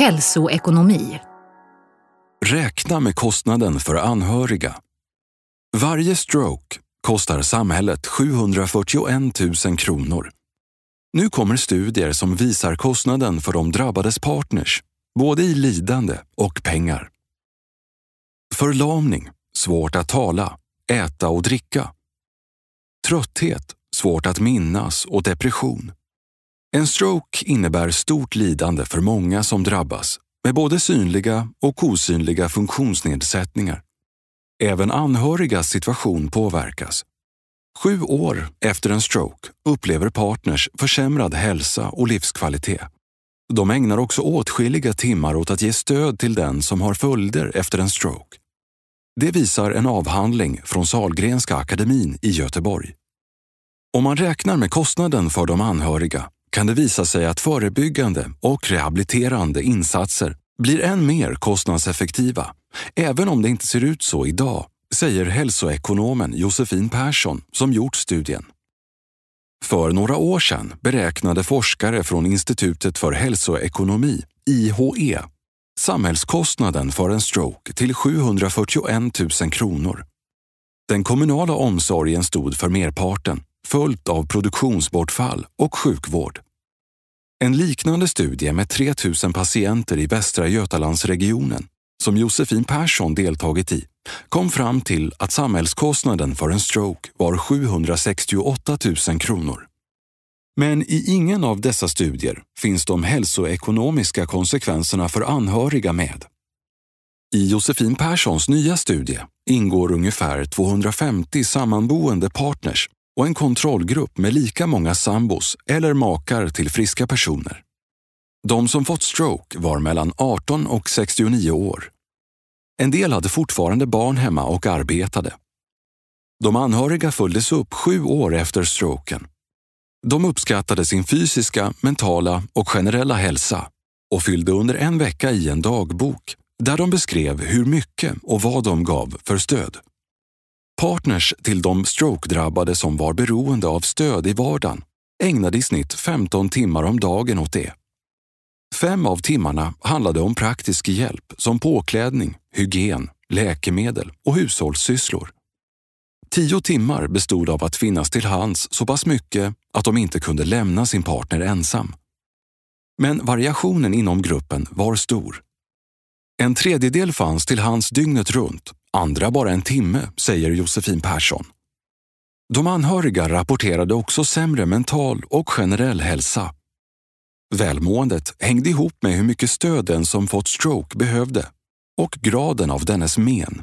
Hälsoekonomi. Räkna med kostnaden för anhöriga. Varje stroke kostar samhället 741 000 kronor. Nu kommer studier som visar kostnaden för de drabbades partners, både i lidande och pengar. Förlamning, svårt att tala, äta och dricka. Trötthet, svårt att minnas och depression. En stroke innebär stort lidande för många som drabbas med både synliga och osynliga funktionsnedsättningar. Även anhörigas situation påverkas. Sju år efter en stroke upplever partners försämrad hälsa och livskvalitet. De ägnar också åtskilliga timmar åt att ge stöd till den som har följder efter en stroke. Det visar en avhandling från Salgrenska akademin i Göteborg. Om man räknar med kostnaden för de anhöriga kan det visa sig att förebyggande och rehabiliterande insatser blir än mer kostnadseffektiva, även om det inte ser ut så idag, säger hälsoekonomen Josefin Persson som gjort studien. För några år sedan beräknade forskare från Institutet för hälsoekonomi, IHE, samhällskostnaden för en stroke till 741 000 kronor. Den kommunala omsorgen stod för merparten, följt av produktionsbortfall och sjukvård. En liknande studie med 3 000 patienter i Västra Götalandsregionen, som Josefin Persson deltagit i, kom fram till att samhällskostnaden för en stroke var 768 000 kronor. Men i ingen av dessa studier finns de hälsoekonomiska konsekvenserna för anhöriga med. I Josefin Perssons nya studie ingår ungefär 250 sammanboende partners och en kontrollgrupp med lika många sambos eller makar till friska personer. De som fått stroke var mellan 18 och 69 år. En del hade fortfarande barn hemma och arbetade. De anhöriga följdes upp sju år efter stroken. De uppskattade sin fysiska, mentala och generella hälsa och fyllde under en vecka i en dagbok där de beskrev hur mycket och vad de gav för stöd. Partners till de stroke-drabbade som var beroende av stöd i vardagen ägnade i snitt 15 timmar om dagen åt det. Fem av timmarna handlade om praktisk hjälp som påklädning, hygien, läkemedel och hushållssysslor. Tio timmar bestod av att finnas till hands så pass mycket att de inte kunde lämna sin partner ensam. Men variationen inom gruppen var stor. En tredjedel fanns till hands dygnet runt, andra bara en timme, säger Josefin Persson. De anhöriga rapporterade också sämre mental och generell hälsa. Välmåendet hängde ihop med hur mycket stöd den som fått stroke behövde och graden av dennes men.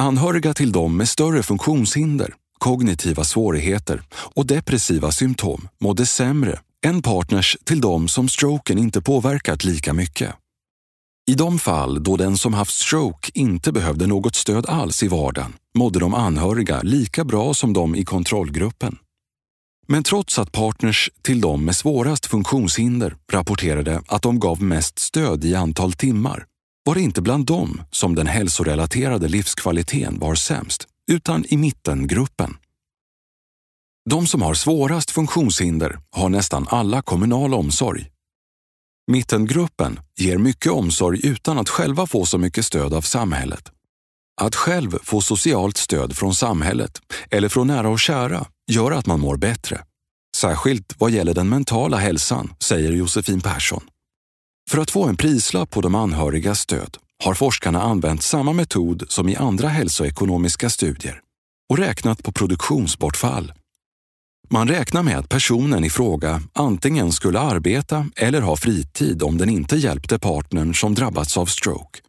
Anhöriga till dem med större funktionshinder, kognitiva svårigheter och depressiva symptom mådde sämre än partners till dem som stroken inte påverkat lika mycket. I de fall då den som haft stroke inte behövde något stöd alls i vardagen mådde de anhöriga lika bra som de i kontrollgruppen. Men trots att partners till de med svårast funktionshinder rapporterade att de gav mest stöd i antal timmar var det inte bland dem som den hälsorelaterade livskvaliteten var sämst, utan i mittengruppen. De som har svårast funktionshinder har nästan alla kommunal omsorg. Mittengruppen ger mycket omsorg utan att själva få så mycket stöd av samhället. Att själv få socialt stöd från samhället eller från nära och kära gör att man mår bättre. Särskilt vad gäller den mentala hälsan, säger Josefin Persson. För att få en prislapp på de anhörigas stöd har forskarna använt samma metod som i andra hälsoekonomiska studier och räknat på produktionsbortfall. Man räknar med att personen i fråga antingen skulle arbeta eller ha fritid om den inte hjälpte partnern som drabbats av stroke.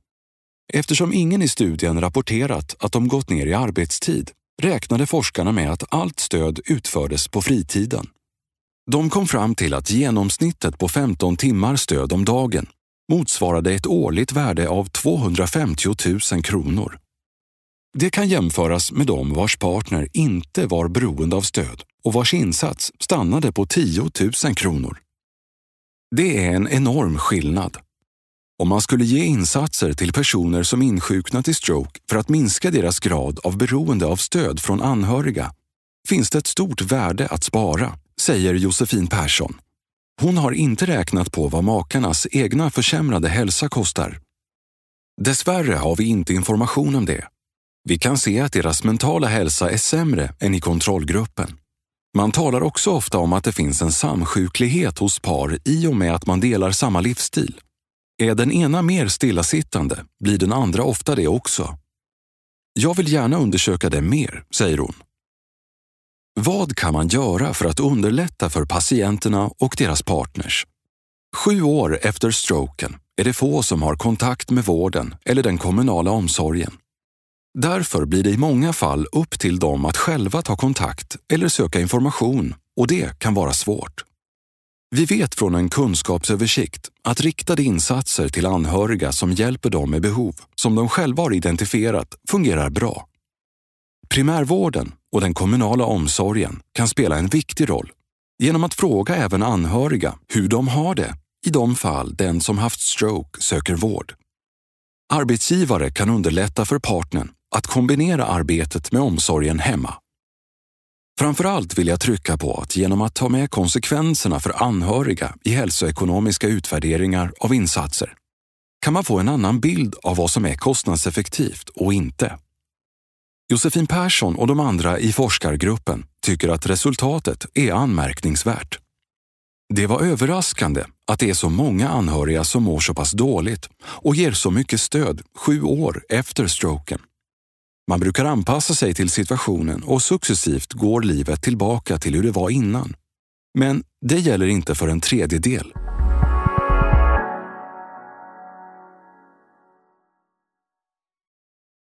Eftersom ingen i studien rapporterat att de gått ner i arbetstid räknade forskarna med att allt stöd utfördes på fritiden. De kom fram till att genomsnittet på 15 timmar stöd om dagen motsvarade ett årligt värde av 250 000 kronor. Det kan jämföras med de vars partner inte var beroende av stöd och vars insats stannade på 10 000 kronor. Det är en enorm skillnad. Om man skulle ge insatser till personer som insjuknat i stroke för att minska deras grad av beroende av stöd från anhöriga finns det ett stort värde att spara, säger Josefin Persson. Hon har inte räknat på vad makarnas egna försämrade hälsa kostar. Dessvärre har vi inte information om det. Vi kan se att deras mentala hälsa är sämre än i kontrollgruppen. Man talar också ofta om att det finns en samsjuklighet hos par i och med att man delar samma livsstil. Är den ena mer stillasittande blir den andra ofta det också. Jag vill gärna undersöka det mer, säger hon. Vad kan man göra för att underlätta för patienterna och deras partners? Sju år efter stroken är det få som har kontakt med vården eller den kommunala omsorgen. Därför blir det i många fall upp till dem att själva ta kontakt eller söka information och det kan vara svårt. Vi vet från en kunskapsöversikt att riktade insatser till anhöriga som hjälper dem med behov som de själva har identifierat fungerar bra. Primärvården och den kommunala omsorgen kan spela en viktig roll genom att fråga även anhöriga hur de har det i de fall den som haft stroke söker vård. Arbetsgivare kan underlätta för partnern att kombinera arbetet med omsorgen hemma. Framförallt vill jag trycka på att genom att ta med konsekvenserna för anhöriga i hälsoekonomiska utvärderingar av insatser kan man få en annan bild av vad som är kostnadseffektivt och inte. Josefin Persson och de andra i forskargruppen tycker att resultatet är anmärkningsvärt. Det var överraskande att det är så många anhöriga som mår så pass dåligt och ger så mycket stöd sju år efter stroken. Man brukar anpassa sig till situationen och successivt går livet tillbaka till hur det var innan. Men det gäller inte för en tredjedel.